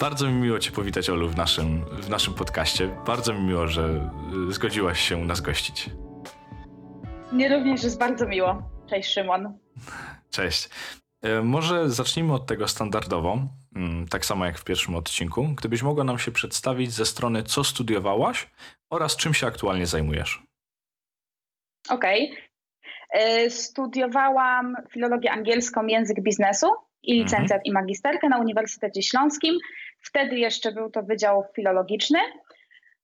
Bardzo mi miło Cię powitać, Olu, w naszym, w naszym podcaście. Bardzo mi miło, że y, zgodziłaś się nas gościć. Mnie również jest bardzo miło. Cześć, Szymon. Cześć. E, może zacznijmy od tego standardowo, mm, tak samo jak w pierwszym odcinku. Gdybyś mogła nam się przedstawić ze strony, co studiowałaś oraz czym się aktualnie zajmujesz. Okej. Okay. Studiowałam filologię angielską, język biznesu i mhm. licencjat mhm. i magisterkę na Uniwersytecie Śląskim. Wtedy jeszcze był to Wydział Filologiczny.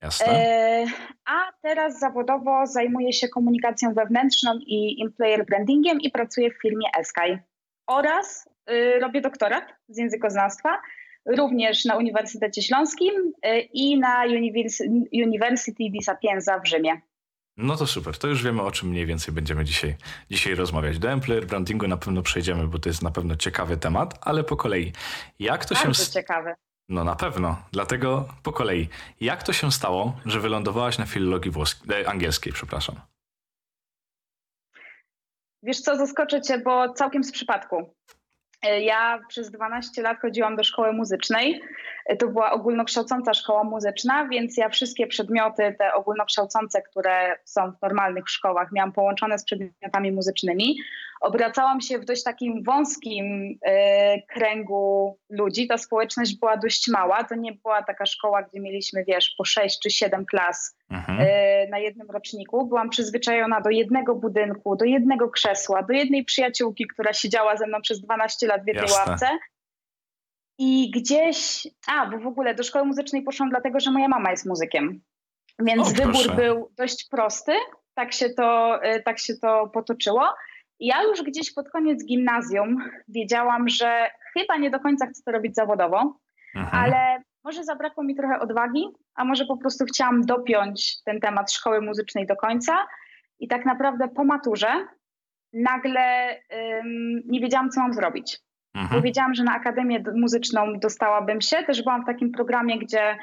Jasne. E, a teraz zawodowo zajmuję się komunikacją wewnętrzną i employer brandingiem i pracuję w firmie Eskai. Oraz y, robię doktorat z językoznawstwa, również na Uniwersytecie Śląskim y, i na University di Sapienza w Rzymie. No to super, to już wiemy o czym mniej więcej będziemy dzisiaj, dzisiaj rozmawiać. Do employer brandingu na pewno przejdziemy, bo to jest na pewno ciekawy temat, ale po kolei. Jak to Bardzo się... ciekawy. No na pewno, dlatego po kolei. Jak to się stało, że wylądowałaś na filologii włoskiej, e, angielskiej, przepraszam? Wiesz co, zaskoczę cię, bo całkiem z przypadku. E, ja przez 12 lat chodziłam do szkoły muzycznej. E, to była ogólnokształcąca szkoła muzyczna, więc ja wszystkie przedmioty, te ogólnokształcące, które są w normalnych szkołach, miałam połączone z przedmiotami muzycznymi obracałam się w dość takim wąskim y, kręgu ludzi. Ta społeczność była dość mała. To nie była taka szkoła, gdzie mieliśmy, wiesz, po sześć czy siedem klas mhm. y, na jednym roczniku. Byłam przyzwyczajona do jednego budynku, do jednego krzesła, do jednej przyjaciółki, która siedziała ze mną przez 12 lat w jednej Jasne. ławce. I gdzieś, a bo w ogóle do szkoły muzycznej poszłam dlatego, że moja mama jest muzykiem. Więc o, wybór był dość prosty. Tak się to, tak się to potoczyło. Ja już gdzieś pod koniec gimnazjum wiedziałam, że chyba nie do końca chcę to robić zawodowo, mhm. ale może zabrakło mi trochę odwagi, a może po prostu chciałam dopiąć ten temat szkoły muzycznej do końca. I tak naprawdę po maturze nagle ym, nie wiedziałam, co mam zrobić. Mhm. Bo wiedziałam, że na Akademię Muzyczną dostałabym się. Też byłam w takim programie, gdzie,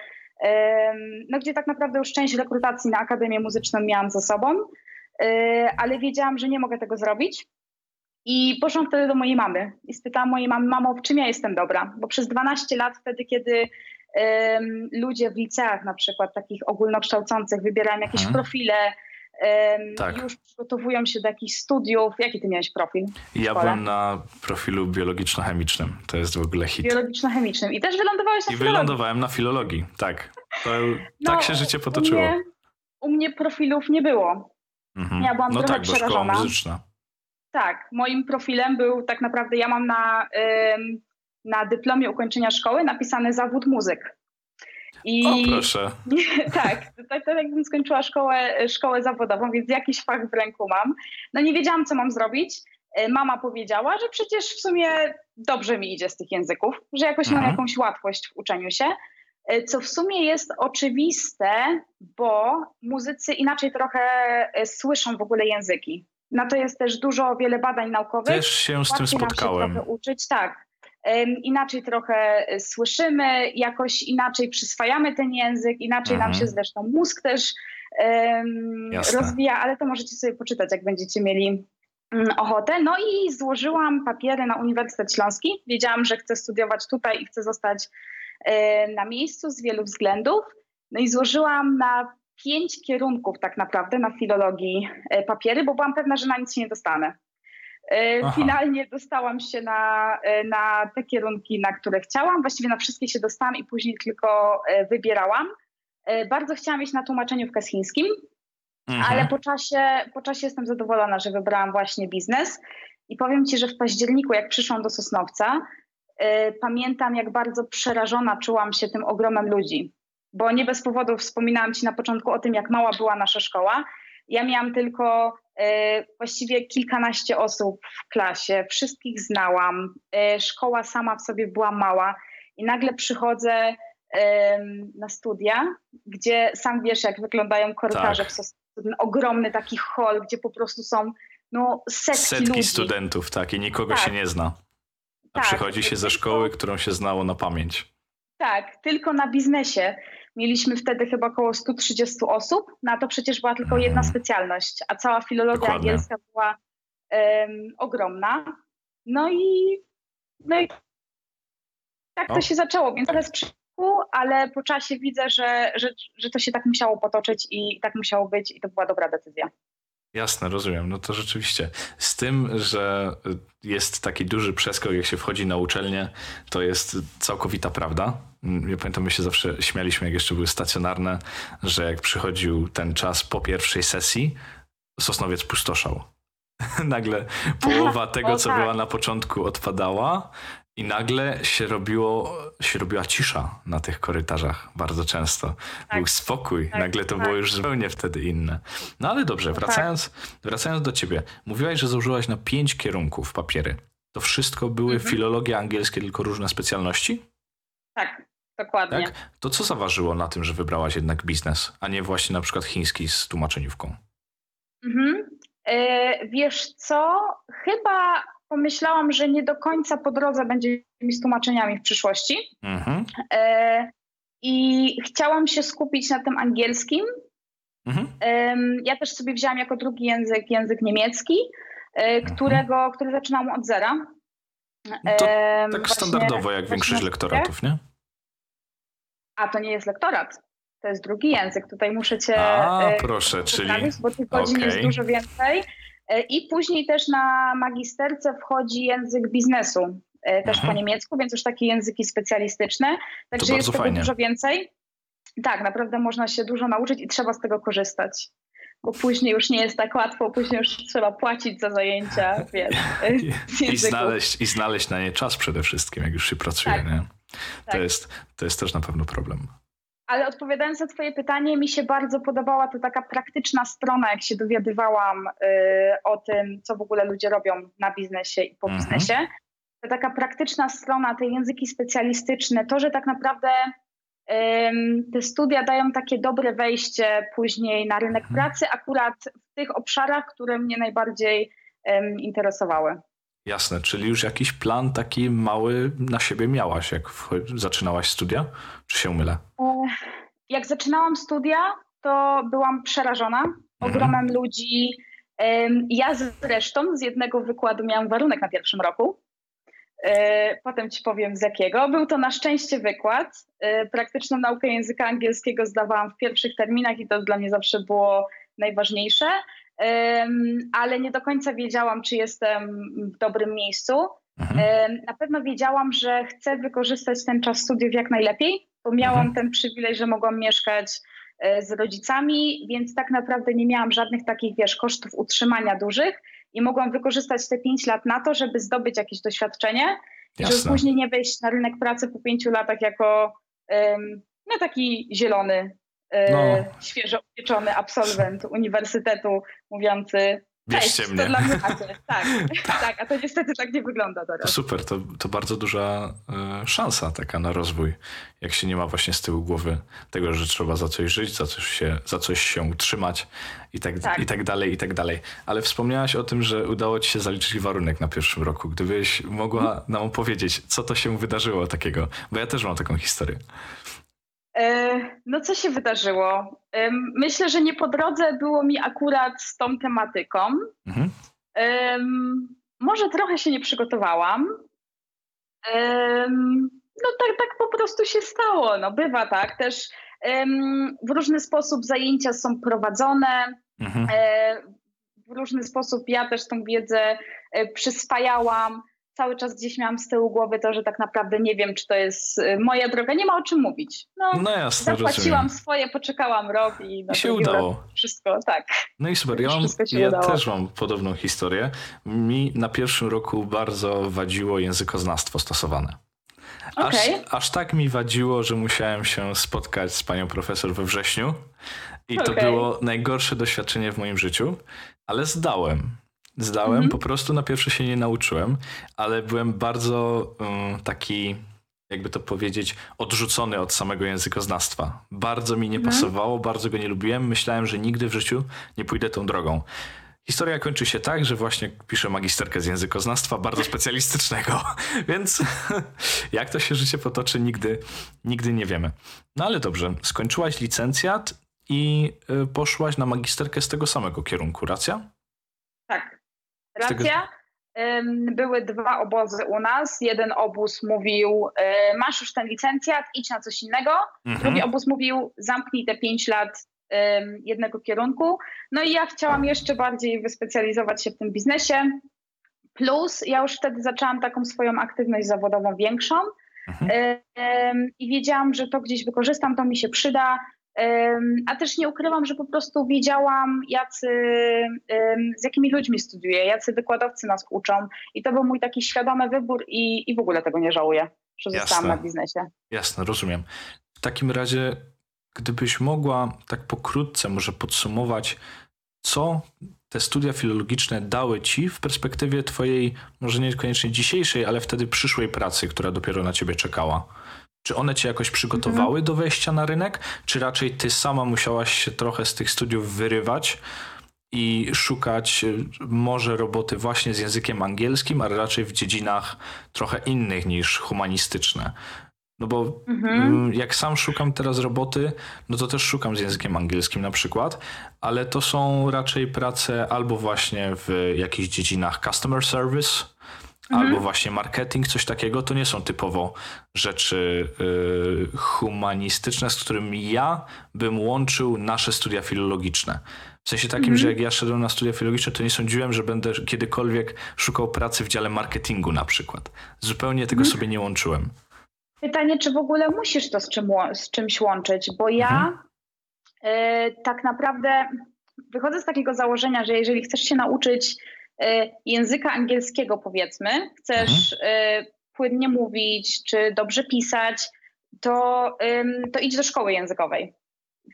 no, gdzie tak naprawdę już część rekrutacji na Akademię Muzyczną miałam za sobą. E, ale wiedziałam, że nie mogę tego zrobić. I poszłam wtedy do mojej mamy i spytałam mojej mamy, mamo, w czym ja jestem dobra? Bo przez 12 lat wtedy, kiedy ludzie w liceach na przykład takich ogólnokształcących wybierają jakieś mhm. profile, tak. już przygotowują się do jakichś studiów. Jaki ty miałeś profil? Ja byłem na profilu biologiczno-chemicznym. To jest w ogóle hit. Biologiczno-chemicznym. I też wylądowałeś na I wylądowałem na filologii, tak. To, no, tak się życie potoczyło. U mnie, u mnie profilów nie było. Mhm. Ja byłam no trochę tak, przerażona. Muzyczna. Tak, moim profilem był tak naprawdę, ja mam na, na dyplomie ukończenia szkoły napisany zawód muzyk. I o, proszę. tak, tak, tak jakbym skończyła szkołę, szkołę zawodową, więc jakiś fach w ręku mam. No nie wiedziałam, co mam zrobić. E, mama powiedziała, że przecież w sumie dobrze mi idzie z tych języków, że jakoś mhm. mam jakąś łatwość w uczeniu się. E, co w sumie jest oczywiste, bo muzycy inaczej trochę e, słyszą w ogóle języki. Na to jest też dużo, wiele badań naukowych. Też się z tym spotkałem. Się trochę uczyć, tak. Inaczej trochę e, słyszymy, jakoś inaczej przyswajamy ten język, inaczej mhm. nam się zresztą mózg też um, rozwija, ale to możecie sobie poczytać, jak będziecie mieli um, ochotę. No i złożyłam papiery na Uniwersytet Śląski. Wiedziałam, że chcę studiować tutaj i chcę zostać E, na miejscu z wielu względów. No i złożyłam na pięć kierunków tak naprawdę na filologii e, papiery, bo byłam pewna, że na nic się nie dostanę. E, Aha. Finalnie dostałam się na, na te kierunki, na które chciałam. Właściwie na wszystkie się dostałam i później tylko wybierałam. Bardzo chciałam iść na tłumaczeniówkę z chińskim, mhm. ale po czasie, po czasie jestem zadowolona, że wybrałam właśnie biznes. I powiem Ci, że w październiku, jak przyszłam do Sosnowca, E, pamiętam, jak bardzo przerażona czułam się tym ogromem ludzi, bo nie bez powodu wspominałam Ci na początku o tym, jak mała była nasza szkoła. Ja miałam tylko e, właściwie kilkanaście osób w klasie, wszystkich znałam, e, szkoła sama w sobie była mała i nagle przychodzę na studia, gdzie sam wiesz, jak wyglądają korytarze, tak. ten ogromny taki hall, gdzie po prostu są no, setki, setki ludzi. studentów, tak, i nikogo tak. się nie zna. A tak, przychodzi się ze szkoły, którą się znało na pamięć. Tak, tylko na biznesie. Mieliśmy wtedy chyba około 130 osób, no a to przecież była tylko jedna mhm. specjalność, a cała filologia Dokładnie. angielska była um, ogromna. No i, no i tak to się zaczęło, więc trochę z ale po czasie widzę, że, że, że to się tak musiało potoczyć i tak musiało być i to była dobra decyzja. Jasne, rozumiem. No to rzeczywiście. Z tym, że jest taki duży przeskok, jak się wchodzi na uczelnię, to jest całkowita prawda. Ja pamiętam, my się zawsze śmialiśmy, jak jeszcze były stacjonarne, że jak przychodził ten czas po pierwszej sesji, Sosnowiec pustoszał. Nagle połowa tego, co tak. była na początku, odpadała i nagle się, robiło, się robiła cisza na tych korytarzach bardzo często. Tak. Był spokój. Tak, nagle to tak. było już zupełnie wtedy inne. No ale dobrze, tak. wracając, wracając do ciebie. Mówiłaś, że założyłaś na pięć kierunków papiery. To wszystko były Mhm. filologia angielskie, tylko różne specjalności? Tak, dokładnie. Tak? To co zaważyło na tym, że wybrałaś jednak biznes, a nie właśnie na przykład chiński z tłumaczeniówką? Mhm. E, wiesz co? Chyba pomyślałam, że nie do końca po drodze będzie mi z tłumaczeniami w przyszłości. Mhm. E, I chciałam się skupić na tym angielskim. Mhm. Em, Ja też sobie wzięłam jako drugi język język niemiecki, e, którego, który zaczynałam od zera. No To Em, Tak właśnie- standardowo, jak większość lektoratów, nie? A to nie jest lektorat. To jest drugi język. Tutaj muszę cię A, e, proszę, czyli... bo tych godzin okej. jest dużo więcej. E, I później też na magisterce wchodzi język biznesu, e, też Mhm. po niemiecku, więc już takie języki specjalistyczne. Także jest tego fajnie. dużo więcej. Tak, naprawdę można się dużo nauczyć i trzeba z tego korzystać. Bo później już nie jest tak łatwo, później już trzeba płacić za zajęcia, wiesz, I znaleźć, I znaleźć na nie czas przede wszystkim, jak już się pracuje, Tak. nie? To, Tak. jest, to jest też na pewno problem. Ale odpowiadając na Twoje pytanie, mi się bardzo podobała to taka praktyczna strona, jak się dowiadywałam y, o tym, co w ogóle ludzie robią na biznesie i po Mhm. biznesie. To taka praktyczna strona, te języki specjalistyczne, to, że tak naprawdę ym, te studia dają takie dobre wejście później na rynek Mhm. pracy, akurat w tych obszarach, które mnie najbardziej ym, interesowały. Jasne, czyli już jakiś plan taki mały na siebie miałaś, jak zaczynałaś studia? Czy się mylę? E, Jak zaczynałam studia, to byłam przerażona ogromem ludzi. Em, Ja zresztą z jednego wykładu miałam warunek na pierwszym roku. E, Potem ci powiem z jakiego. Był to na szczęście wykład. E, Praktyczną naukę języka angielskiego zdawałam w pierwszych terminach i to dla mnie zawsze było najważniejsze. Ale nie do końca wiedziałam, czy jestem w dobrym miejscu. Mhm. Na pewno wiedziałam, że chcę wykorzystać ten czas studiów jak najlepiej, bo miałam Mhm. ten przywilej, że mogłam mieszkać e, z rodzicami, więc tak naprawdę nie miałam żadnych takich, wiesz, kosztów utrzymania dużych i mogłam wykorzystać te pięć lat na to, żeby zdobyć jakieś doświadczenie, żeby Jasne. później nie wejść na rynek pracy po pięciu latach jako em, no taki zielony, No. świeżo upieczony absolwent uniwersytetu mówiący Bierzcie Cześć, mnie. to dla mnie macie. Tak, tak, a to niestety tak nie wygląda To teraz. super, to, to bardzo duża e, szansa taka na rozwój, jak się nie ma właśnie z tyłu głowy tego, że trzeba za coś żyć, za coś się, za coś się utrzymać i tak, Tak. i tak dalej, i tak dalej. Ale wspomniałaś o tym, że udało ci się zaliczyć warunek na pierwszym roku. Gdybyś mogła nam opowiedzieć, co to się wydarzyło takiego, bo ja też mam taką historię. E, No co się wydarzyło? Myślę, że nie po drodze było mi akurat z tą tematyką. Mhm. Może trochę się nie przygotowałam. No tak, tak po prostu się stało. No bywa tak. Też w różny sposób zajęcia są prowadzone. Mhm. E, w różny sposób ja też tą wiedzę e, przyswajałam. Cały czas gdzieś miałam z tyłu głowy to, że tak naprawdę nie wiem, czy to jest e, moja droga. Nie ma o czym mówić. No, No jasne, zapłaciłam swoje, poczekałam rok i na I się udało. wszystko, tak. No i super, ja, mam, ja udało. też mam podobną historię. Mi na pierwszym roku bardzo wadziło językoznawstwo stosowane. Aż, Okej. aż tak mi wadziło, że musiałem się spotkać z panią profesor we wrześniu. I to było najgorsze doświadczenie w moim życiu, ale zdałem. Zdałem, Mhm. po prostu na pierwsze się nie nauczyłem, ale byłem bardzo um, taki, jakby to powiedzieć, odrzucony od samego językoznawstwa. Bardzo mi nie Mhm. pasowało, bardzo go nie lubiłem. Myślałem, że nigdy w życiu nie pójdę tą drogą. Historia kończy się tak, że właśnie piszę magisterkę z językoznawstwa bardzo specjalistycznego, więc jak to się życie potoczy, nigdy, nigdy nie wiemy. No ale dobrze, skończyłaś licencjat i y, poszłaś na magisterkę z tego samego kierunku, racja? Racja. były dwa obozy u nas. Jeden obóz mówił, e, masz już ten licencjat, idź na coś innego. Mhm. Drugi obóz mówił, zamknij te pięć lat jednego kierunku. No i ja chciałam jeszcze bardziej wyspecjalizować się w tym biznesie. Plus ja już wtedy zaczęłam taką swoją aktywność zawodową większą mhm. i wiedziałam, że to gdzieś wykorzystam, to mi się przyda. A też nie ukrywam, że po prostu wiedziałam, jacy, z jakimi ludźmi studiuję, jacy wykładowcy nas uczą. I to był mój taki świadomy wybór i, i w ogóle tego nie żałuję, że Jasne. zostałam na biznesie. Jasne, rozumiem. W takim razie, gdybyś mogła tak pokrótce może podsumować, co te studia filologiczne dały ci w perspektywie twojej, może niekoniecznie dzisiejszej, ale wtedy przyszłej pracy, która dopiero na ciebie czekała? Czy one cię jakoś przygotowały do wejścia na rynek, czy raczej ty sama musiałaś się trochę z tych studiów wyrywać i szukać y, może roboty właśnie z językiem angielskim, ale raczej w dziedzinach trochę innych niż humanistyczne? No bo mhm. Mm, jak sam szukam teraz roboty, no to też szukam z językiem angielskim na przykład, ale to są raczej prace albo właśnie w jakichś dziedzinach customer service, mhm. albo właśnie marketing, coś takiego. To nie są typowo rzeczy y, humanistyczne, z którymi ja bym łączył nasze studia filologiczne. W sensie takim, mhm. że jak ja szedłem na studia filologiczne, to nie sądziłem, że będę kiedykolwiek szukał pracy w dziale marketingu na przykład. Zupełnie tego mhm. sobie nie łączyłem. Pytanie, czy w ogóle musisz to z, czym, z czymś łączyć, bo ja mhm. y, tak naprawdę wychodzę z takiego założenia, że jeżeli chcesz się nauczyć języka angielskiego, powiedzmy, chcesz mhm. y, płynnie mówić, czy dobrze pisać, to, to idź do szkoły językowej.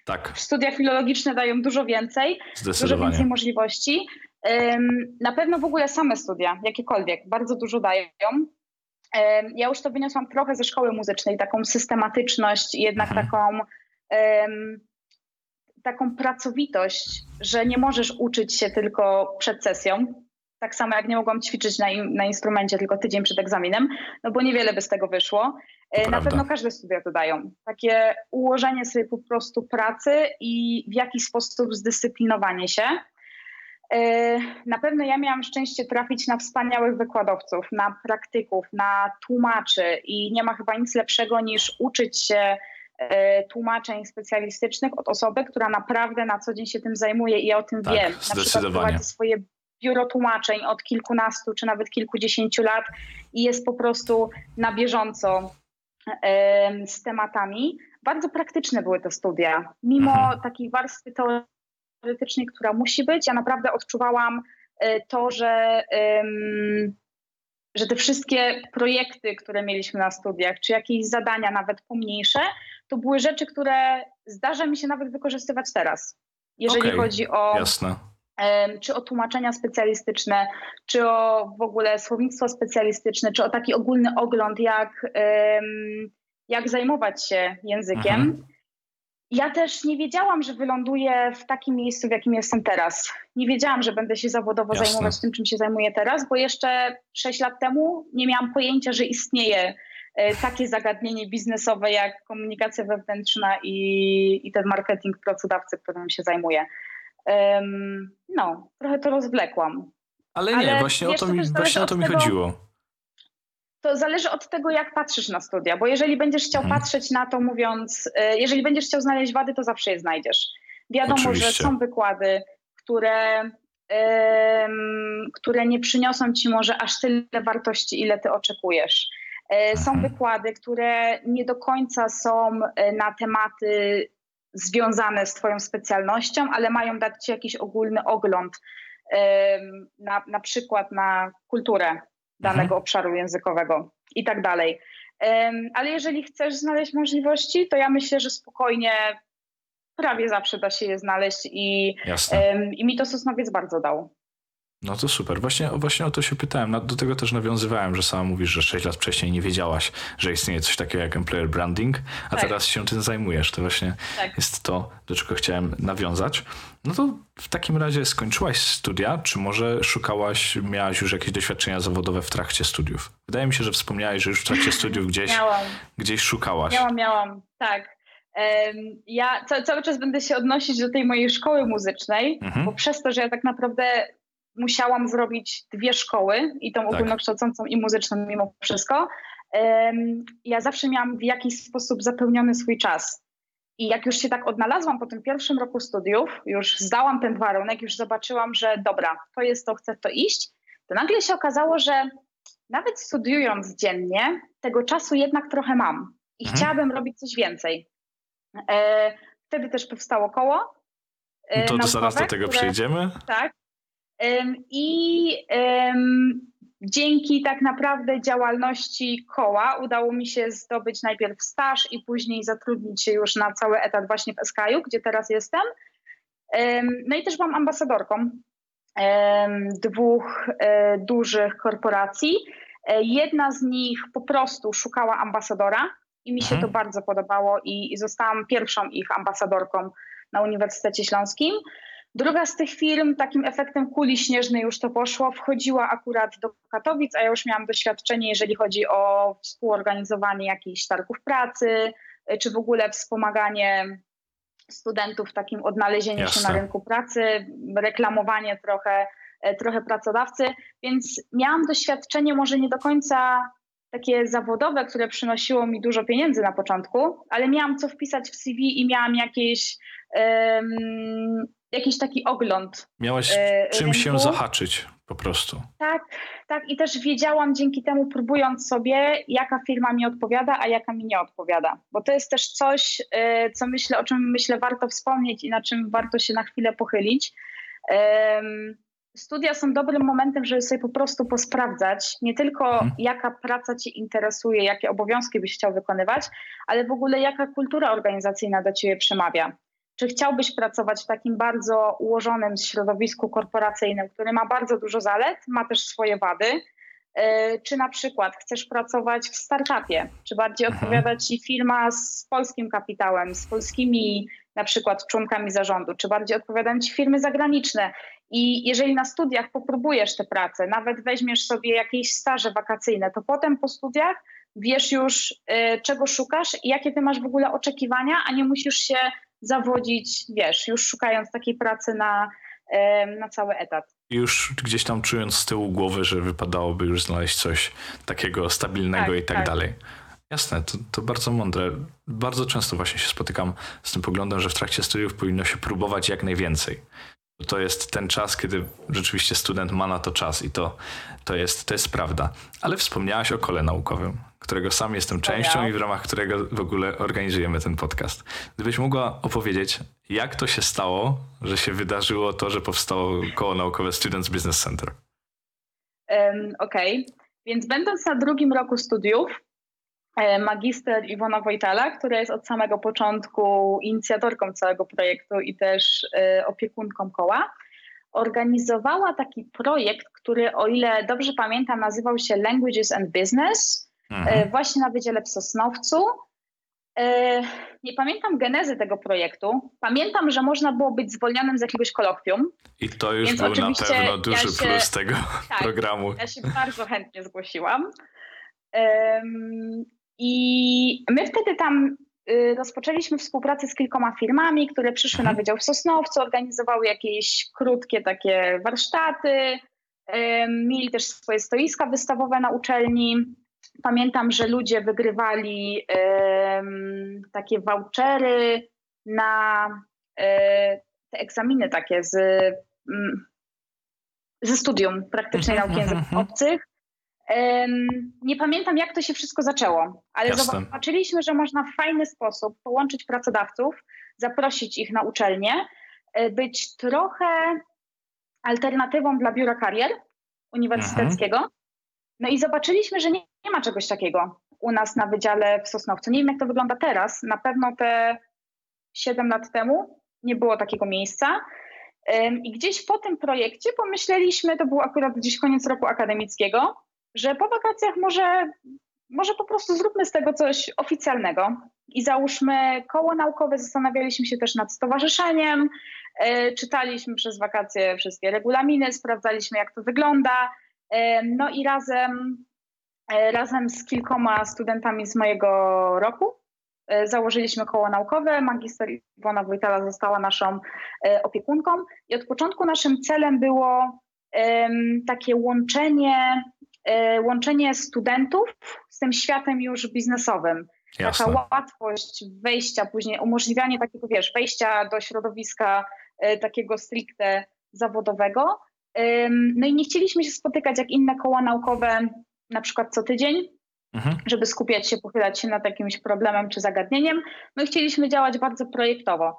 Tak. Studia filologiczne dają dużo więcej, dużo więcej możliwości. Na pewno w ogóle same studia, jakiekolwiek, bardzo dużo dają. Ja już to wyniosłam trochę ze szkoły muzycznej, taką systematyczność, jednak mhm. taką, taką pracowitość, że nie możesz uczyć się tylko przed sesją. Tak samo jak nie mogłam ćwiczyć na, na instrumencie tylko tydzień przed egzaminem, no bo niewiele by z tego wyszło. E, Prawda. Na pewno każde studia to dają. Takie ułożenie sobie po prostu pracy i w jakiś sposób zdyscyplinowanie się. E, na pewno ja miałam szczęście trafić na wspaniałych wykładowców, na praktyków, na tłumaczy i nie ma chyba nic lepszego niż uczyć się e, tłumaczeń specjalistycznych od osoby, która naprawdę na co dzień się tym zajmuje i ja o tym tak, wiem. Na przykład prowadzi swoje biuro tłumaczeń od kilkunastu czy nawet kilkudziesięciu lat i jest po prostu na bieżąco z tematami. Bardzo praktyczne były te studia. Mimo mhm. takiej warstwy teoretycznej, która musi być. Ja naprawdę odczuwałam e, to, że, że te wszystkie projekty, które mieliśmy na studiach, czy jakieś zadania, nawet pomniejsze, to były rzeczy, które zdarza mi się nawet wykorzystywać teraz. Jeżeli okay, chodzi o. Jasne. Czy o tłumaczenia specjalistyczne, czy o w ogóle słownictwo specjalistyczne, czy o taki ogólny ogląd, jak, jak zajmować się językiem. Mhm. Ja też nie wiedziałam, że wyląduję w takim miejscu, w jakim jestem teraz. Nie wiedziałam, że będę się zawodowo Jasne. zajmować tym, czym się zajmuję teraz, bo jeszcze 6 lat temu nie miałam pojęcia, że istnieje e, takie zagadnienie biznesowe jak komunikacja wewnętrzna i, i ten marketing pracodawcy, którym się zajmuję. No, trochę to rozwlekłam. Ale nie, Ale właśnie, o to mi, właśnie o to mi tego, chodziło to zależy od tego, jak patrzysz na studia, bo jeżeli będziesz chciał hmm. patrzeć na to mówiąc, e, jeżeli będziesz chciał znaleźć wady, to zawsze je znajdziesz. Wiadomo, Oczywiście. że są wykłady, które, które nie przyniosą ci może aż tyle wartości, ile ty oczekujesz. E, są hmm. wykłady, które nie do końca są e, na tematy związane z Twoją specjalnością, ale mają dać Ci jakiś ogólny ogląd, na, na przykład na kulturę danego mhm. obszaru językowego i tak dalej. Ale jeżeli chcesz znaleźć możliwości, to ja myślę, że spokojnie prawie zawsze da się je znaleźć i, i mi to Sosnowiec bardzo dał. No to super. Właśnie, właśnie o to się pytałem. Do tego też nawiązywałem, że sama mówisz, że 6 lat wcześniej nie wiedziałaś, że istnieje coś takiego jak employer branding, a tak. teraz się tym zajmujesz. To właśnie tak. jest to, do czego chciałem nawiązać. No to w takim razie skończyłaś studia, czy może szukałaś, miałaś już jakieś doświadczenia zawodowe w trakcie studiów? Wydaje mi się, że wspomniałaś, że już w trakcie studiów gdzieś, gdzieś szukałaś. Miałam, miałam, tak. Ja cały czas będę się odnosić do tej mojej szkoły muzycznej, mhm. bo przez to, że ja tak naprawdę musiałam zrobić dwie szkoły, i tą Tak. ogólnokształcącą i muzyczną mimo wszystko. Ja zawsze miałam w jakiś sposób zapełniony swój czas. I jak już się tak odnalazłam po tym pierwszym roku studiów, już zdałam ten warunek, już zobaczyłam, że dobra, to jest to, chcę w to iść, to nagle się okazało, że nawet studiując dziennie, tego czasu jednak trochę mam i Mhm. chciałabym robić coś więcej. E, Wtedy też powstało koło. e, to zaraz do tego które- przejdziemy. tak. I dzięki tak naprawdę działalności koła udało mi się zdobyć najpierw staż i później zatrudnić się już na cały etat właśnie w SKU, gdzie teraz jestem. No i też byłam ambasadorką dwóch e, dużych korporacji. E, Jedna z nich po prostu szukała ambasadora i mi się Mhm. to bardzo podobało i, i zostałam pierwszą ich ambasadorką na Uniwersytecie Śląskim. Druga z tych firm, takim efektem kuli śnieżnej już to poszło, wchodziła akurat do Katowic, a ja już miałam doświadczenie, jeżeli chodzi o współorganizowanie jakichś targów pracy, y, czy w ogóle wspomaganie studentów w takim odnalezieniu się Jasne. na rynku pracy, reklamowanie trochę, e, trochę pracodawcy, więc miałam doświadczenie może nie do końca takie zawodowe, które przynosiło mi dużo pieniędzy na początku, ale miałam co wpisać w CV i miałam jakieś jakiś taki ogląd. Miałeś e, czym się rynku. zahaczyć po prostu. Tak, tak i też wiedziałam dzięki temu, próbując sobie, jaka firma mi odpowiada, a jaka mi nie odpowiada. Bo to jest też coś, e, co myślę, o czym myślę warto wspomnieć i na czym warto się na chwilę pochylić. Em, Studia są dobrym momentem, żeby sobie po prostu posprawdzać nie tylko Mhm. jaka praca Cię interesuje, jakie obowiązki byś chciał wykonywać, ale w ogóle jaka kultura organizacyjna do Ciebie przemawia. Czy chciałbyś pracować w takim bardzo ułożonym środowisku korporacyjnym, który ma bardzo dużo zalet, ma też swoje wady? E, Czy na przykład chcesz pracować w startupie? Czy bardziej Mhm. odpowiada Ci firma z polskim kapitałem, z polskimi na przykład członkami zarządu? Czy bardziej odpowiadają Ci firmy zagraniczne? I jeżeli na studiach popróbujesz tę pracę, nawet weźmiesz sobie jakieś staże wakacyjne, to potem po studiach wiesz już, e, czego szukasz i jakie ty masz w ogóle oczekiwania, a nie musisz się zawodzić, wiesz, już szukając takiej pracy na, na cały etat. Już gdzieś tam czując z tyłu głowy, że wypadałoby już znaleźć coś takiego stabilnego Tak, i tak, tak. dalej. Jasne, to, to bardzo mądre. Bardzo często właśnie się spotykam z tym poglądem, że w trakcie studiów powinno się próbować jak najwięcej. To jest ten czas, kiedy rzeczywiście student ma na to czas i to, to, jest, to jest prawda. Ale wspomniałaś o kole naukowym, którego sam jestem częścią i w ramach którego w ogóle organizujemy ten podcast. Gdybyś mogła opowiedzieć, jak to się stało, że się wydarzyło to, że powstało koło naukowe Students Business Center? Em, Okej, więc będąc na drugim roku studiów, magister Iwona Wojtala, która jest od samego początku inicjatorką całego projektu i też e, opiekunką koła, organizowała taki projekt, który o ile dobrze pamiętam nazywał się Languages and Business, Mhm. e, właśnie na Wydziale w Sosnowcu. E, Nie pamiętam genezy tego projektu. Pamiętam, że można było być zwolnionym z jakiegoś kolokwium. I to już był na pewno ja duży się- plus tego Tak. programu. Ja się bardzo chętnie zgłosiłam. I my wtedy tam y, rozpoczęliśmy współpracę z kilkoma firmami, które przyszły Mhm. na Wydział w Sosnowcu, organizowały jakieś krótkie takie warsztaty, em, mieli też swoje stoiska wystawowe na uczelni. Pamiętam, że ludzie wygrywali takie vouchery na e, te egzaminy takie z, mm, ze studium praktycznej Mhm, nauki języków mhm, obcych. Nie pamiętam, jak to się wszystko zaczęło, ale Jasne. zobaczyliśmy, że można w fajny sposób połączyć pracodawców, zaprosić ich na uczelnię, e, być trochę alternatywą dla biura karier uniwersyteckiego. No i zobaczyliśmy, że nie, nie ma czegoś takiego u nas na wydziale w Sosnowcu. Nie wiem, jak to wygląda teraz. Na pewno te 7 lat temu nie było takiego miejsca. I gdzieś po tym projekcie pomyśleliśmy, to był akurat gdzieś koniec roku akademickiego, że po wakacjach może, może po prostu zróbmy z tego coś oficjalnego i załóżmy koło naukowe. Zastanawialiśmy się też nad stowarzyszeniem, y, czytaliśmy przez wakacje wszystkie regulaminy, sprawdzaliśmy, jak to wygląda. Ym, No i razem, y, razem z kilkoma studentami z mojego roku założyliśmy koło naukowe. Magister Iwona Wojtala została naszą opiekunką i od początku naszym celem było takie łączenie, e, łączenie studentów z tym światem już biznesowym. Jasne. Taka łatwość wejścia później, umożliwianie takiego, wiesz, wejścia do środowiska e, takiego stricte zawodowego. No i nie chcieliśmy się spotykać jak inne koła naukowe, na przykład co tydzień, mhm. żeby skupiać się, pochylać się nad jakimś problemem czy zagadnieniem. No i chcieliśmy działać bardzo projektowo.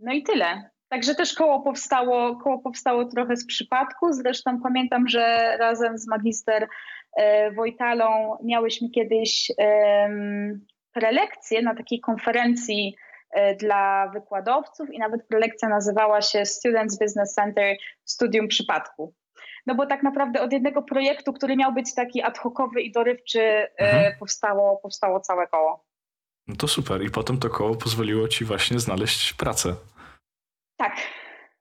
No i tyle. Także też koło powstało, koło powstało trochę z przypadku. Zresztą pamiętam, że razem z magister e, Wojtalą miałyśmy kiedyś prelekcję na takiej konferencji e, dla wykładowców i nawet prelekcja nazywała się Students Business Center Studium Przypadku. No bo tak naprawdę od jednego projektu, który miał być taki ad hocowy i dorywczy, e, mhm. powstało, powstało całe koło. No to super. I potem to koło pozwoliło ci właśnie znaleźć pracę. Tak,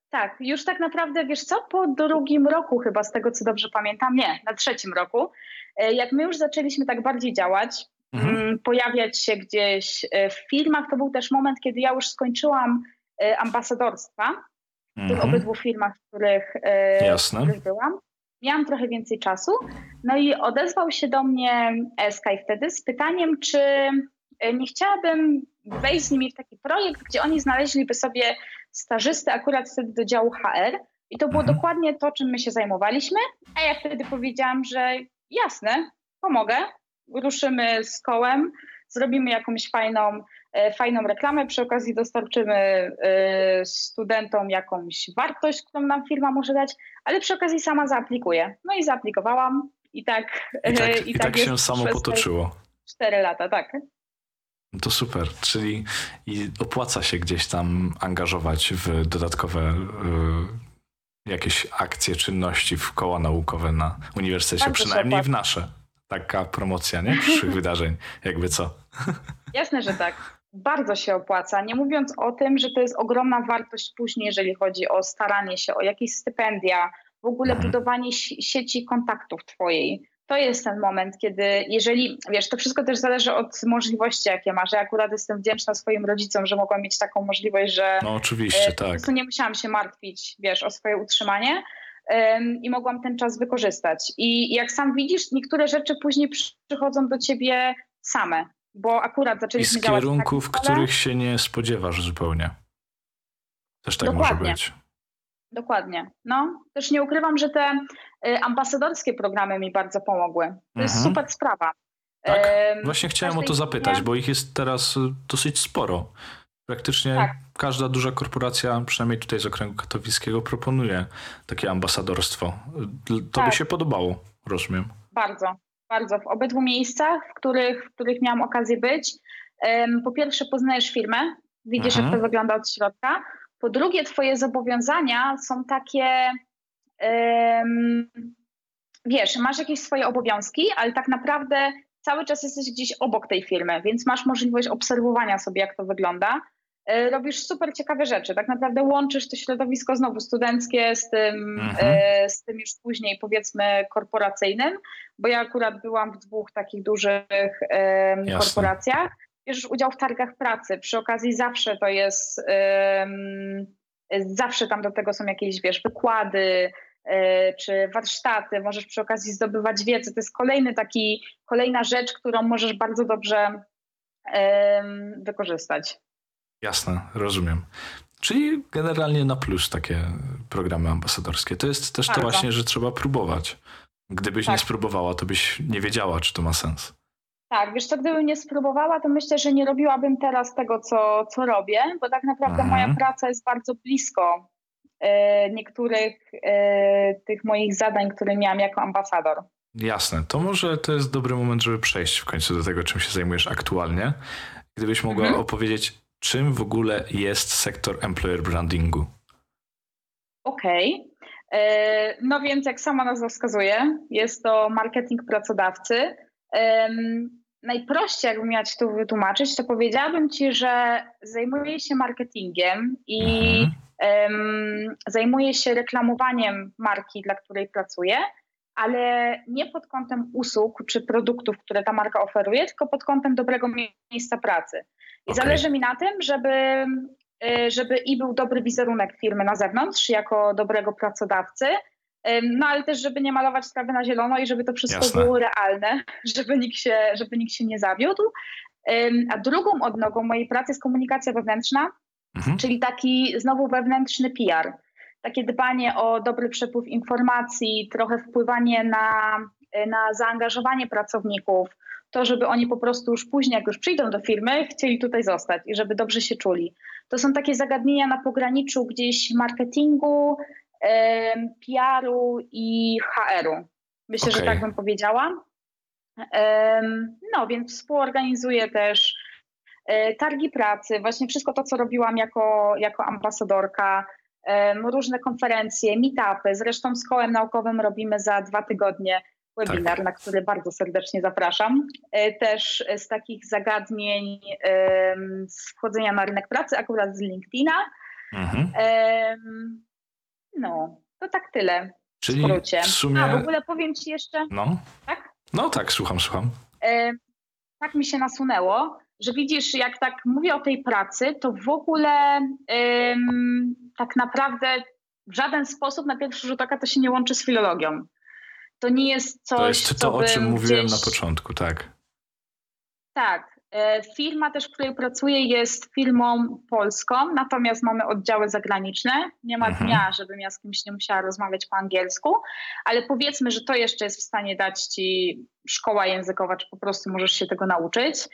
tak. Już tak naprawdę, wiesz co, po drugim roku chyba, z tego co dobrze pamiętam, nie, na trzecim roku, e, jak my już zaczęliśmy tak bardziej działać, mhm. Mm, pojawiać się gdzieś e, w filmach, to był też moment, kiedy ja już skończyłam e, ambasadorstwa w tych mhm. obydwu filmach, w których, w których byłam. Miałam trochę więcej czasu, no i odezwał się do mnie Sky wtedy z pytaniem, czy nie chciałabym wejść z nimi w taki projekt, gdzie oni znaleźliby sobie stażystę akurat wtedy do działu HR i to było mhm. dokładnie to, czym my się zajmowaliśmy, a ja wtedy powiedziałam, że jasne, pomogę, ruszymy z kołem, zrobimy jakąś fajną, e, fajną reklamę, przy okazji dostarczymy e, studentom jakąś wartość, którą nam firma może dać, ale przy okazji sama zaaplikuję. No i zaaplikowałam i tak... I tak, e, i, i tak, tak się samo potoczyło. Cztery lata, tak. To super, czyli opłaca się gdzieś tam angażować w dodatkowe y, jakieś akcje, czynności w koła naukowe na uniwersytecie, Bardzo przynajmniej w nasze. Taka promocja, nie? Przyszłych wydarzeń, jakby co. Jasne, że tak. Bardzo się opłaca. Nie mówiąc o tym, że to jest ogromna wartość później, jeżeli chodzi o staranie się o jakieś stypendia, w ogóle mhm. budowanie sieci kontaktów Twojej to jest ten moment, kiedy jeżeli, wiesz, to wszystko też zależy od możliwości, jakie masz. Ja akurat jestem wdzięczna swoim rodzicom, że mogłam mieć taką możliwość, że no oczywiście, e, tak. po prostu nie musiałam się martwić, wiesz, o swoje utrzymanie i mogłam ten czas wykorzystać. I jak sam widzisz, niektóre rzeczy później przychodzą do ciebie same, bo akurat zaczęliśmy I z kierunków, tak których się nie spodziewasz zupełnie. Też tak Dokładnie. może być. Dokładnie. No, też nie ukrywam, że te y, ambasadorskie programy mi bardzo pomogły. To mhm. jest super sprawa. Tak, właśnie chciałem o to zapytać, bo ich jest teraz y, dosyć sporo. Praktycznie tak. każda duża korporacja, przynajmniej tutaj z okręgu katowickiego, proponuje takie ambasadorstwo. To tak. by się podobało, rozumiem. Bardzo, bardzo. W obydwu miejscach, w których, w których miałam okazję być, po pierwsze poznajesz firmę, widzisz mhm. jak to wygląda od środka, po drugie, Twoje zobowiązania są takie. Um, wiesz, masz jakieś swoje obowiązki, ale tak naprawdę cały czas jesteś gdzieś obok tej firmy, więc masz możliwość obserwowania sobie, jak to wygląda. E, robisz super ciekawe rzeczy. Tak naprawdę łączysz to środowisko znowu studenckie z tym, mhm. E, z tym już później powiedzmy korporacyjnym, bo ja akurat byłam w dwóch takich dużych korporacjach bierzesz udział w targach pracy. Przy okazji zawsze to jest, zawsze tam do tego są jakieś, wiesz, wykłady, e, czy warsztaty, możesz przy okazji zdobywać wiedzę. To jest kolejny taki, kolejna rzecz, którą możesz bardzo dobrze wykorzystać. Jasne, rozumiem. Czyli generalnie na plus takie programy ambasadorskie. To jest też bardzo. to właśnie, że trzeba próbować. Gdybyś tak. nie spróbowała, to byś nie wiedziała, czy to ma sens. Tak, wiesz co, gdybym nie spróbowała, to myślę, że nie robiłabym teraz tego, co, co robię, bo tak naprawdę mhm. moja praca jest bardzo blisko e, niektórych e, tych moich zadań, które miałam jako ambasador. Jasne, to może to jest dobry moment, żeby przejść w końcu do tego, czym się zajmujesz aktualnie. Gdybyś mogła mhm. opowiedzieć, czym w ogóle jest sektor employer brandingu? Okej. Okay. No więc jak sama nazwa wskazuje, jest to marketing pracodawcy najprościej, jakbym miała ci to wytłumaczyć, to powiedziałabym ci, że zajmuję się marketingiem i um, zajmuję się reklamowaniem marki, dla której pracuję, ale nie pod kątem usług czy produktów, które ta marka oferuje, tylko pod kątem dobrego miejsca pracy. I okay. zależy mi na tym, żeby y, żeby i był dobry wizerunek firmy na zewnątrz, jako dobrego pracodawcy, no ale też, żeby nie malować trawy na zielono i żeby to wszystko Jasne. było realne, żeby nikt, się, żeby nikt się nie zawiódł. A drugą odnogą mojej pracy jest komunikacja wewnętrzna, mhm. czyli taki znowu wewnętrzny PR. Takie dbanie o dobry przepływ informacji, trochę wpływanie na, na zaangażowanie pracowników, to, żeby oni po prostu już później, jak już przyjdą do firmy, chcieli tutaj zostać i żeby dobrze się czuli. To są takie zagadnienia na pograniczu gdzieś marketingu, PR-u i HR-u. Myślę, okay. że tak bym powiedziała. No, więc współorganizuję też e, targi pracy, właśnie wszystko to, co robiłam jako, jako ambasadorka, różne konferencje, meetupy. Zresztą z kołem naukowym robimy za dwa tygodnie webinar, tak. na który bardzo serdecznie zapraszam. E, też z takich zagadnień z wchodzenia na rynek pracy, akurat z LinkedIna. Mhm. No, to tak tyle. Czyli w, w sumie. A w ogóle powiem ci jeszcze. No. Tak? No tak, słucham, słucham. E, tak mi się nasunęło, że widzisz, jak tak mówię o tej pracy, to w ogóle tak naprawdę w żaden sposób na pierwszy rzut oka to się nie łączy z filologią. To nie jest coś. To jest to, o czym mówiłem gdzieś... na początku, tak. Tak. E, firma też, w której pracuję, jest firmą polską, natomiast mamy oddziały zagraniczne. Nie ma mhm. dnia, żebym ja z kimś nie musiała rozmawiać po angielsku, ale powiedzmy, że to jeszcze jest w stanie dać ci szkoła językowa, czy po prostu możesz się tego nauczyć.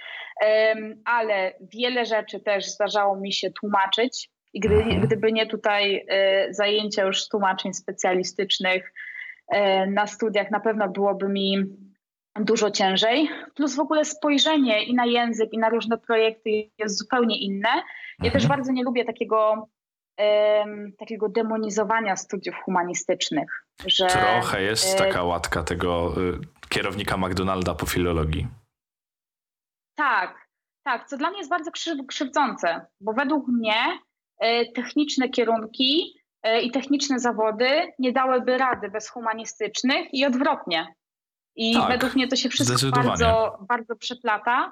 Ale wiele rzeczy też zdarzało mi się tłumaczyć. I gdy, mhm. gdyby nie tutaj e, zajęcia już tłumaczeń specjalistycznych e, na studiach, na pewno byłoby mi dużo ciężej. Plus w ogóle spojrzenie i na język, i na różne projekty jest zupełnie inne. Ja mhm. też bardzo nie lubię takiego, um, takiego demonizowania studiów humanistycznych. Że, Trochę jest e, taka łatka tego y, kierownika McDonalda po filologii. Tak, tak, co dla mnie jest bardzo krzywdzące, bo według mnie e, techniczne kierunki e, i techniczne zawody nie dałyby rady bez humanistycznych i odwrotnie. I tak, według mnie to się wszystko bardzo, bardzo przeplata.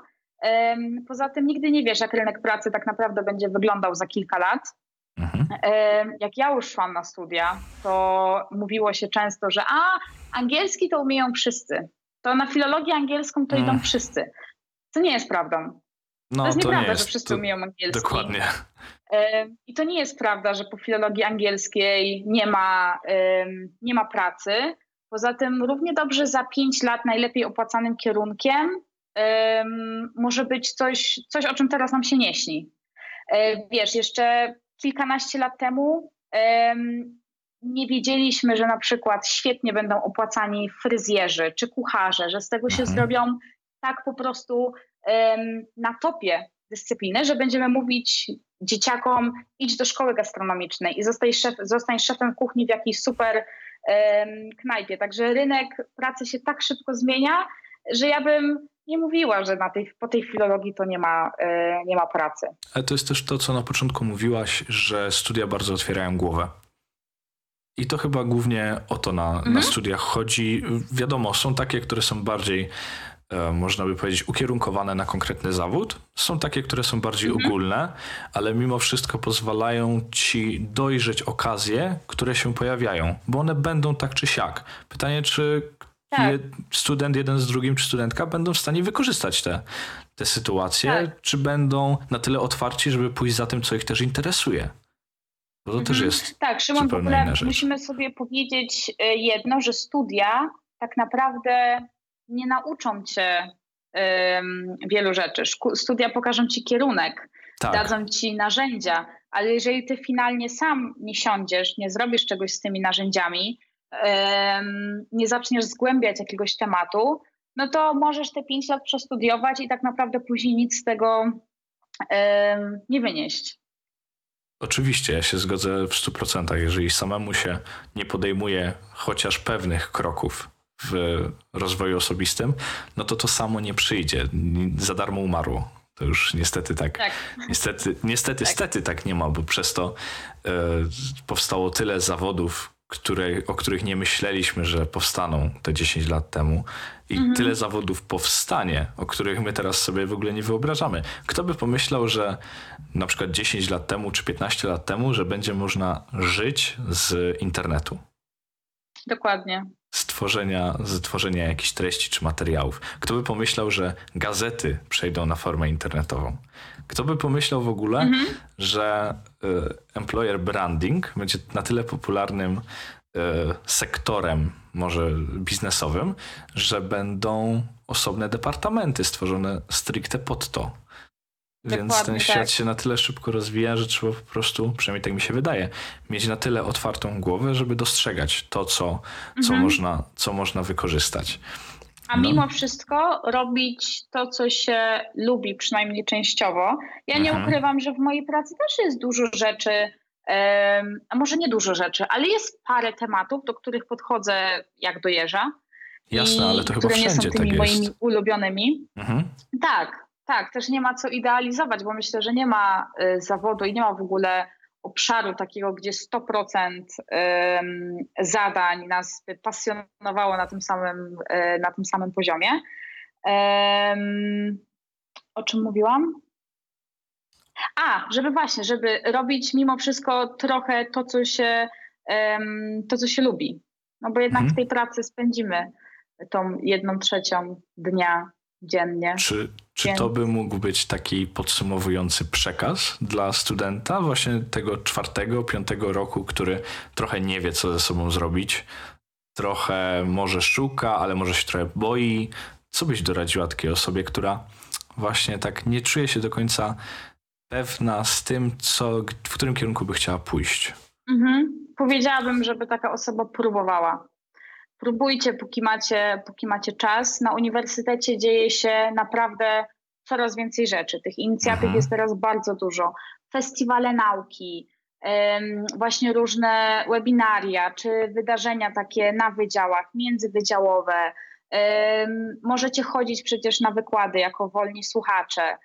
Poza tym nigdy nie wiesz, jak rynek pracy tak naprawdę będzie wyglądał za kilka lat. Mhm. Jak ja już szłam na studia, to mówiło się często, że a, angielski to umieją wszyscy. To na filologię angielską to idą mm. wszyscy. Co nie jest prawdą. No, to jest to nieprawda, jest. że wszyscy to umieją angielski. Dokładnie. I to nie jest prawda, że po filologii angielskiej nie ma, nie ma pracy. Poza tym równie dobrze za 5 lat najlepiej opłacanym kierunkiem może być coś, coś, o czym teraz nam się nie śni. E, wiesz, jeszcze kilkanaście lat temu nie wiedzieliśmy, że na przykład świetnie będą opłacani fryzjerzy czy kucharze, że z tego się mhm. zrobią tak po prostu na topie dyscypliny, że będziemy mówić dzieciakom idź do szkoły gastronomicznej i zostań, szef, zostań szefem kuchni w jakiejś super knajpie. Także rynek pracy się tak szybko zmienia, że ja bym nie mówiła, że na tej, po tej filologii to nie ma, e, nie ma pracy. Ale to jest też to, co na początku mówiłaś, że studia bardzo otwierają głowę. I to chyba głównie o to na, mhm. na studiach chodzi. Wiadomo, są takie, które są bardziej można by powiedzieć, ukierunkowane na konkretny zawód. Są takie, które są bardziej mhm. ogólne, ale mimo wszystko pozwalają ci dojrzeć okazje, które się pojawiają, bo one będą tak czy siak. Pytanie, czy tak. student jeden z drugim, czy studentka będą w stanie wykorzystać te, te sytuacje, tak. czy będą na tyle otwarci, żeby pójść za tym, co ich też interesuje. Bo to mhm. też jest. Tak, Szymon, w ogóle musimy sobie powiedzieć e, jedno, że studia tak naprawdę nie nauczą cię um, wielu rzeczy. Studia pokażą ci kierunek, tak. dadzą ci narzędzia, ale jeżeli ty finalnie sam nie siądziesz, nie zrobisz czegoś z tymi narzędziami, um, nie zaczniesz zgłębiać jakiegoś tematu, no to możesz te pięć lat przestudiować i tak naprawdę później nic z tego um, nie wynieść. Oczywiście, ja się zgodzę w 100%. Jeżeli samemu się nie podejmuje chociaż pewnych kroków w rozwoju osobistym, no to to samo nie przyjdzie. Za darmo umarło. To już niestety tak. tak. Niestety, niestety, tak. stety tak nie ma, bo przez to e, powstało tyle zawodów, które, o których nie myśleliśmy, że powstaną te 10 lat temu i mhm. tyle zawodów powstanie, o których my teraz sobie w ogóle nie wyobrażamy. Kto by pomyślał, że na przykład 10 lat temu czy 15 lat temu, że będzie można żyć z internetu? Dokładnie. Stworzenia, z tworzenia jakichś treści czy materiałów. Kto by pomyślał, że gazety przejdą na formę internetową? Kto by pomyślał w ogóle, mhm. że y, employer branding będzie na tyle popularnym y, sektorem, może biznesowym, że będą osobne departamenty stworzone stricte pod to. Dokładnie Więc ten świat tak. się na tyle szybko rozwija, że trzeba po prostu, przynajmniej tak mi się wydaje, mieć na tyle otwartą głowę, żeby dostrzegać to, co, co, mhm. można, co można wykorzystać. A no. mimo wszystko robić to, co się lubi, przynajmniej częściowo. Ja nie mhm. ukrywam, że w mojej pracy też jest dużo rzeczy, a może nie dużo rzeczy, ale jest parę tematów, do których podchodzę jak do jeża. Jasne, ale to chyba które nie są tymi tak moimi ulubionymi. Mhm. Tak, tak, też nie ma co idealizować, bo myślę, że nie ma y, zawodu i nie ma w ogóle obszaru takiego, gdzie 100% zadań nas by pasjonowało na tym samym, e, na tym samym poziomie. O czym mówiłam? A, żeby właśnie, żeby robić mimo wszystko trochę to, co się, to, co się lubi. No bo jednak mhm. w tej pracy spędzimy tą jedną trzecią dnia dziennie. Czy, czy to by mógł być taki podsumowujący przekaz dla studenta właśnie tego czwartego, piątego roku, który trochę nie wie, co ze sobą zrobić, trochę może szuka, ale może się trochę boi. Co byś doradziła takiej osobie, która właśnie tak nie czuje się do końca pewna z tym, co, w którym kierunku by chciała pójść? Mhm. Powiedziałabym, żeby taka osoba próbowała próbujcie, póki macie, póki macie czas. Na uniwersytecie dzieje się naprawdę coraz więcej rzeczy. Tych inicjatyw mhm. jest teraz bardzo dużo. Festiwale nauki, właśnie różne webinaria czy wydarzenia takie na wydziałach, międzywydziałowe. Możecie chodzić przecież na wykłady jako wolni słuchacze.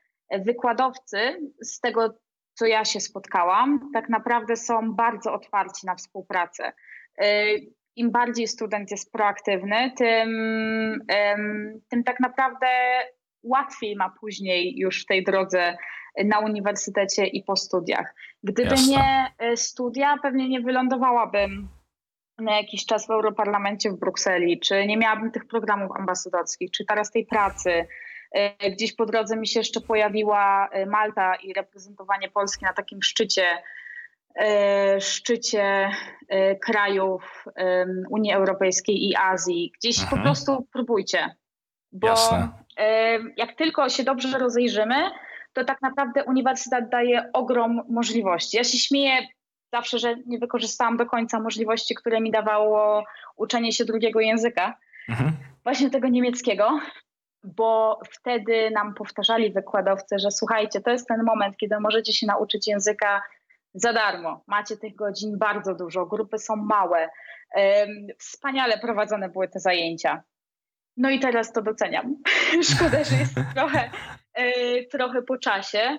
Wykładowcy, z tego co ja się spotkałam, tak naprawdę są bardzo otwarci na współpracę im bardziej student jest proaktywny, tym, tym tak naprawdę łatwiej ma później już w tej drodze na uniwersytecie i po studiach. Gdyby Jasne. nie e, studia, pewnie nie wylądowałabym na jakiś czas w Europarlamencie w Brukseli, czy nie miałabym tych programów ambasadorskich, czy teraz tej pracy. E, gdzieś po drodze mi się jeszcze pojawiła e, Malta i reprezentowanie Polski na takim szczycie szczycie e, krajów Unii Europejskiej i Azji. Gdzieś mhm. po prostu próbujcie. Bo Jasne. jak tylko się dobrze rozejrzymy, to tak naprawdę uniwersytet daje ogrom możliwości. Ja się śmieję zawsze, że nie wykorzystałam do końca możliwości, które mi dawało uczenie się drugiego języka, mhm. właśnie tego niemieckiego, bo wtedy nam powtarzali wykładowcy, że słuchajcie, to jest ten moment, kiedy możecie się nauczyć języka za darmo. Macie tych godzin bardzo dużo, grupy są małe. Wspaniale prowadzone były te zajęcia. No i teraz to doceniam. Szkoda, że jest trochę, e, trochę po czasie.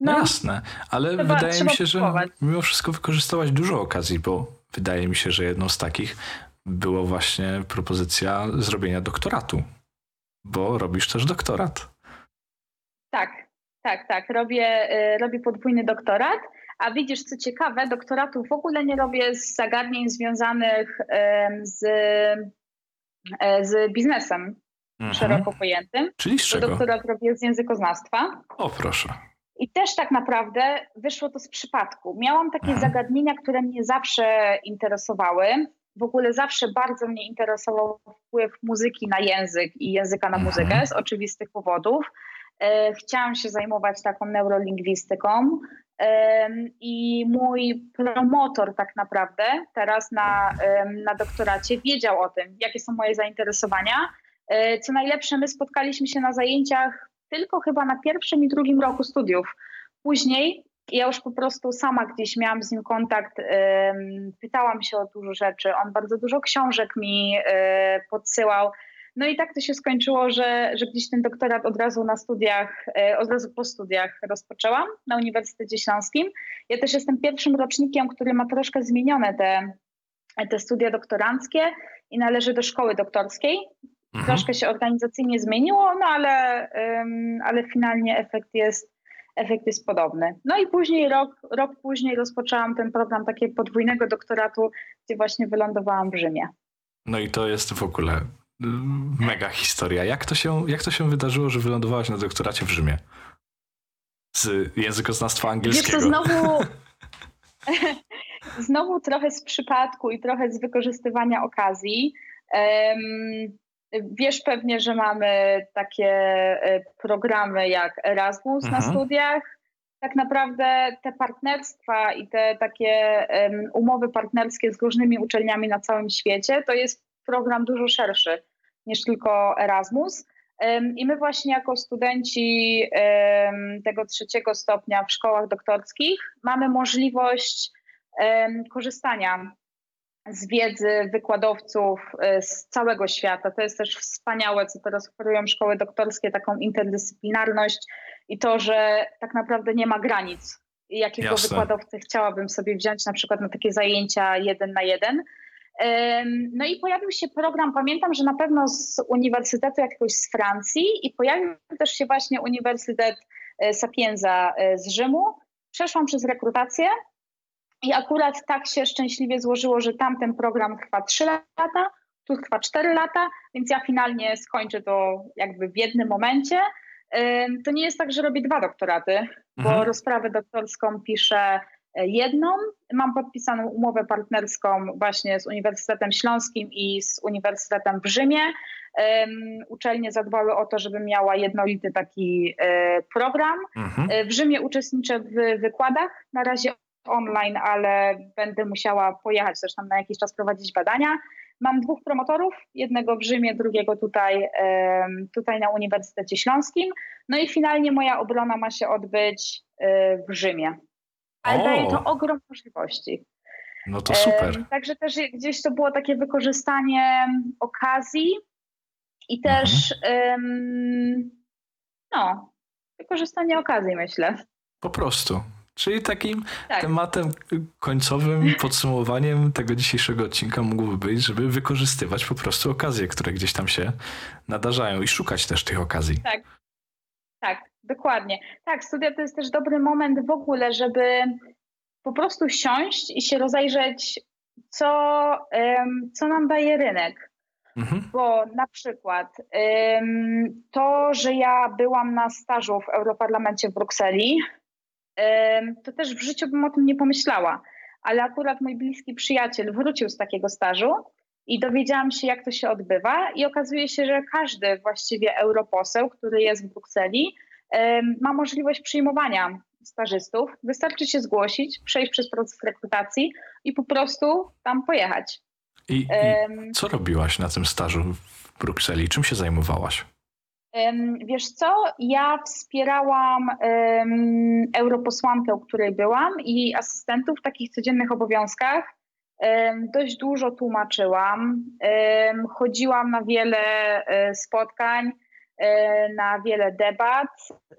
No, Jasne, ale trzeba, wydaje mi się, że mimo wszystko wykorzystałaś dużo okazji, bo wydaje mi się, że jedną z takich była właśnie propozycja zrobienia doktoratu, bo robisz też doktorat. Tak, tak, tak. Robię, y, robię podwójny doktorat. A widzisz, co ciekawe, doktoratu w ogóle nie robię z zagadnień związanych z, e, z biznesem mhm. szeroko pojętym. Czyli z czego? Doktorat robię z językoznawstwa. O, proszę. I też tak naprawdę wyszło to z przypadku. Miałam takie mhm. zagadnienia, które mnie zawsze interesowały. W ogóle zawsze bardzo mnie interesował wpływ muzyki na język i języka na mhm. muzykę z oczywistych powodów. E, chciałam się zajmować taką neurolingwistyką i mój promotor tak naprawdę teraz na, na doktoracie wiedział o tym, jakie są moje zainteresowania. E, co najlepsze, my spotkaliśmy się na zajęciach tylko chyba na pierwszym i drugim roku studiów. Później ja już po prostu sama gdzieś miałam z nim kontakt, pytałam się o dużo rzeczy. On bardzo dużo książek mi e, podsyłał. No i tak to się skończyło, że, że gdzieś ten doktorat od razu na studiach, e, od razu po studiach rozpoczęłam na Uniwersytecie Śląskim. Ja też jestem pierwszym rocznikiem, który ma troszkę zmienione te, te studia doktoranckie i należy do szkoły doktorskiej. Mhm. Troszkę się organizacyjnie zmieniło, no ale, um, ale finalnie efekt jest, efekt jest podobny. No i później, rok, rok później rozpoczęłam ten program takiego podwójnego doktoratu, gdzie właśnie wylądowałam w Rzymie. No i to jest w ogóle mega historia. Jak to się, jak to się wydarzyło, że wylądowałaś na doktoracie w Rzymie? Z językoznawstwa angielskiego. Wiesz, to znowu, znowu trochę z przypadku i trochę z wykorzystywania okazji. Um, Wiesz pewnie, że mamy takie e, programy jak Erasmus mhm. na studiach. Tak naprawdę te partnerstwa i te takie um, umowy partnerskie z różnymi uczelniami na całym świecie to jest program dużo szerszy niż tylko Erasmus. I my właśnie jako studenci tego trzeciego stopnia w szkołach doktorskich mamy możliwość korzystania z wiedzy wykładowców y, z całego świata. To jest też wspaniałe, co teraz oferują szkoły doktorskie, taką interdyscyplinarność i to, że tak naprawdę nie ma granic. Jakiego Jasne. wykładowcę chciałabym sobie wziąć na przykład na takie zajęcia jeden na jeden. No i pojawił się program, pamiętam, że na pewno z Uniwersytetu jakiegoś z Francji i pojawił też się właśnie Uniwersytet y, Sapienza y, z Rzymu. Przeszłam przez rekrutację i akurat tak się szczęśliwie złożyło, że tamten program trwa 3 lata, tu trwa 4 lata, więc ja finalnie skończę to jakby w jednym momencie. To nie jest tak, że robię dwa doktoraty, mhm. bo rozprawę doktorską piszę e, jedną. Mam podpisaną umowę partnerską właśnie z Uniwersytetem Śląskim i z Uniwersytetem w Rzymie. Uczelnie zadbały o to, żeby miała jednolity taki e, program. Mhm. E, w Rzymie uczestniczę w wykładach. Na razie online, ale będę musiała pojechać też tam na jakiś czas prowadzić badania. Mam dwóch promotorów, jednego w Rzymie, drugiego tutaj, tutaj na Uniwersytecie Śląskim. No i finalnie moja obrona ma się odbyć e, w Rzymie. Ale o. daje to ogrom możliwości. No to super. Także też gdzieś to było takie wykorzystanie okazji i też mhm. no, wykorzystanie okazji, myślę. Po prostu. Czyli takim tak. tematem końcowym, podsumowaniem tego dzisiejszego odcinka mógłby być, żeby wykorzystywać po prostu okazje, które gdzieś tam się nadarzają i szukać też tych okazji. Tak, tak, dokładnie. Tak, studia to jest też dobry moment w ogóle, żeby po prostu siąść i się rozejrzeć, co, co nam daje rynek. Mhm. Bo na przykład to, że ja byłam na stażu w Europarlamencie w Brukseli, to też w życiu bym o tym nie pomyślała. Ale akurat mój bliski przyjaciel wrócił z takiego stażu i dowiedziałam się, jak to się odbywa. I okazuje się, że każdy właściwie europoseł, który jest w Brukseli, ma możliwość przyjmowania stażystów. Wystarczy się zgłosić, przejść przez proces rekrutacji i po prostu tam pojechać. I, i co robiłaś na tym stażu w Brukseli? Czym się zajmowałaś? Wiesz co, ja wspierałam um, europosłankę, u której byłam i asystentów w takich codziennych obowiązkach. Um, dość dużo tłumaczyłam, um, chodziłam na wiele e, spotkań, na wiele debat.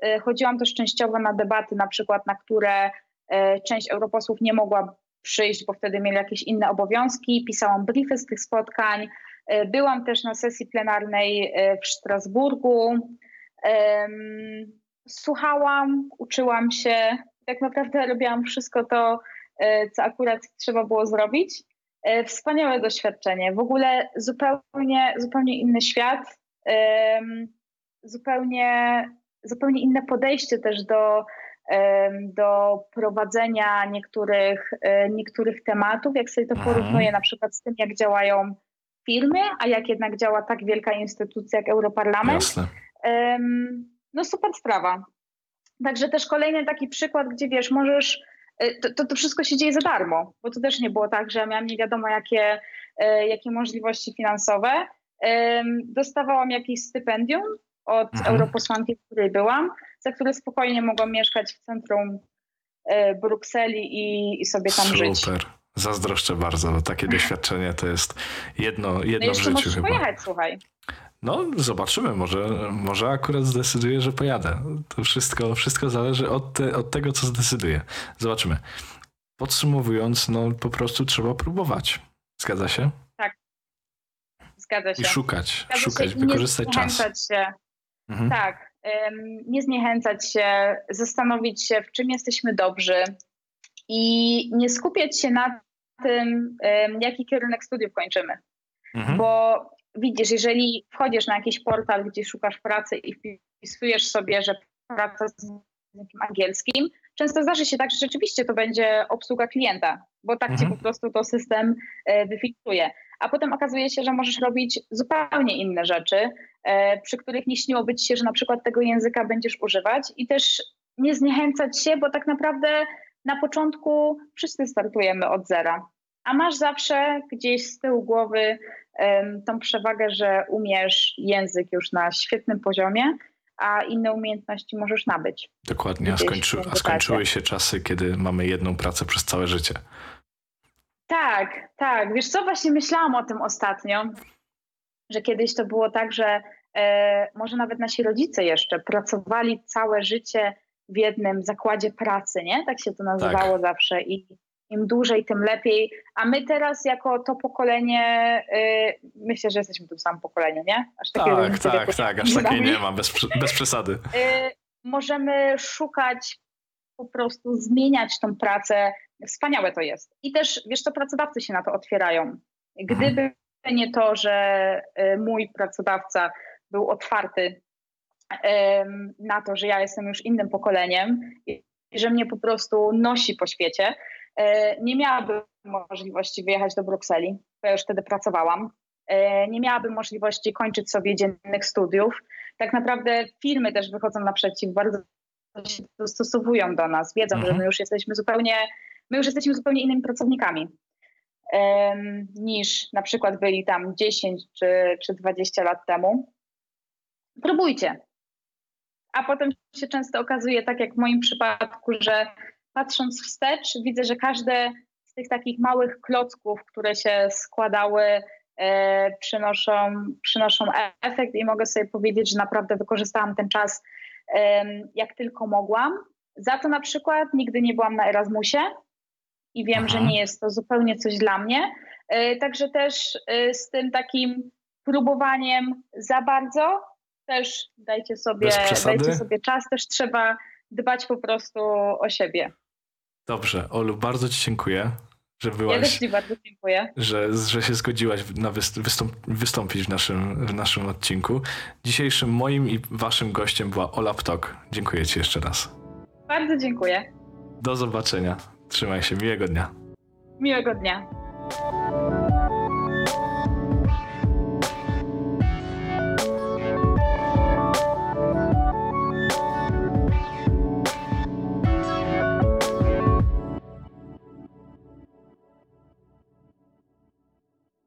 E, chodziłam też częściowo na debaty, na przykład na które część europosłów nie mogła przyjść, bo wtedy mieli jakieś inne obowiązki. Pisałam briefy z tych spotkań. E, byłam też na sesji plenarnej e, w Strasburgu. Słuchałam, uczyłam się. Tak naprawdę robiłam wszystko to, e, co akurat trzeba było zrobić. Wspaniałe doświadczenie. W ogóle zupełnie, zupełnie inny świat, zupełnie, zupełnie inne podejście też do, do prowadzenia niektórych, niektórych tematów. Jak sobie to mhm. porównuję na przykład z tym, jak działają firmy, a jak jednak działa tak wielka instytucja jak Europarlament. Jasne. No super sprawa. Także też kolejny taki przykład, gdzie wiesz, możesz, e, to, to, to, wszystko się dzieje za darmo, bo to też nie było tak, że miałam nie wiadomo jakie, e, jakie możliwości finansowe. Dostawałam jakieś stypendium od mhm. europosłanki, w której byłam, za które spokojnie mogłam mieszkać w centrum e, Brukseli i, i sobie tam Super. żyć. Super. Zazdroszczę bardzo, bo takie doświadczenie to jest jedno, jedno no w życiu chyba. pojechać, słuchaj. No, zobaczymy. Może, może akurat zdecyduję, że pojadę. To wszystko, wszystko zależy od, te, od tego, co zdecyduję. Zobaczymy. Podsumowując, no po prostu trzeba próbować. Zgadza się? Zgadza się. I szukać, Zgadza szukać, wykorzystać czas. się. Mhm. Tak, nie zniechęcać się, zastanowić się, w czym jesteśmy dobrzy i nie skupiać się na tym, jaki kierunek studiów kończymy. Mhm. Bo widzisz, jeżeli wchodzisz na jakiś portal, gdzie szukasz pracy i wpisujesz sobie, że praca z językiem angielskim, często zdarzy się tak, że rzeczywiście to będzie obsługa klienta, bo tak Mhm. ci po prostu to system e, wyfiltruje. A potem okazuje się, że możesz robić zupełnie inne rzeczy, e, przy których nie śniłoby ci się, że na przykład tego języka będziesz używać i też nie zniechęcać się, bo tak naprawdę na początku wszyscy startujemy od zera. A masz zawsze gdzieś z tyłu głowy tą przewagę, że umiesz język już na świetnym poziomie, a inne umiejętności możesz nabyć. Dokładnie, a, skończy, a skończyły się czasy, kiedy mamy jedną pracę przez całe życie. Tak, tak. Wiesz co, właśnie myślałam o tym ostatnio, że kiedyś to było tak, że e, może nawet nasi rodzice jeszcze pracowali całe życie w jednym zakładzie pracy, nie? Tak się to nazywało zawsze i im dłużej, tym lepiej. A my teraz jako to pokolenie, e, myślę, że jesteśmy tym samym pokoleniem, nie? Aż takiego Tak, tak, wieku tak, aż takiej nie ma, bez, bez przesady. Y, możemy szukać, po prostu zmieniać tą pracę. Wspaniałe to jest. I też, wiesz co, pracodawcy się na to otwierają. Gdyby nie to, że y, mój pracodawca był otwarty na to, że ja jestem już innym pokoleniem że mnie po prostu nosi po świecie, nie miałabym możliwości wyjechać do Brukseli, bo ja już wtedy pracowałam. E, Nie miałabym możliwości kończyć sobie dziennych studiów. Tak naprawdę firmy też wychodzą naprzeciw, bardzo się dostosowują do nas, wiedzą, Mhm. że my już jesteśmy zupełnie, my już jesteśmy zupełnie innymi pracownikami niż na przykład byli tam 10 czy, czy 20 lat temu. Próbujcie. A potem się często okazuje, tak jak w moim przypadku, że patrząc wstecz, widzę, że każde z tych takich małych klocków, które się składały, e, przynoszą, przynoszą efekt i mogę sobie powiedzieć, że naprawdę wykorzystałam ten czas jak tylko mogłam. Za to na przykład nigdy nie byłam na Erasmusie i wiem, Aha. że nie jest to zupełnie coś dla mnie. E, Także też e, z tym takim próbowaniem za bardzo też dajcie sobie, dajcie sobie czas, też trzeba dbać po prostu o siebie. Dobrze, Olu, bardzo Ci dziękuję, że Ja byłaś, też Ci bardzo dziękuję. że, że się zgodziłaś na wyst- wystąp- wystąpić w naszym, w naszym odcinku. Dzisiejszym moim i Waszym gościem była Ola Ptok. Dziękuję Ci jeszcze raz. Bardzo dziękuję. Do zobaczenia. Trzymaj się, miłego dnia. Miłego dnia.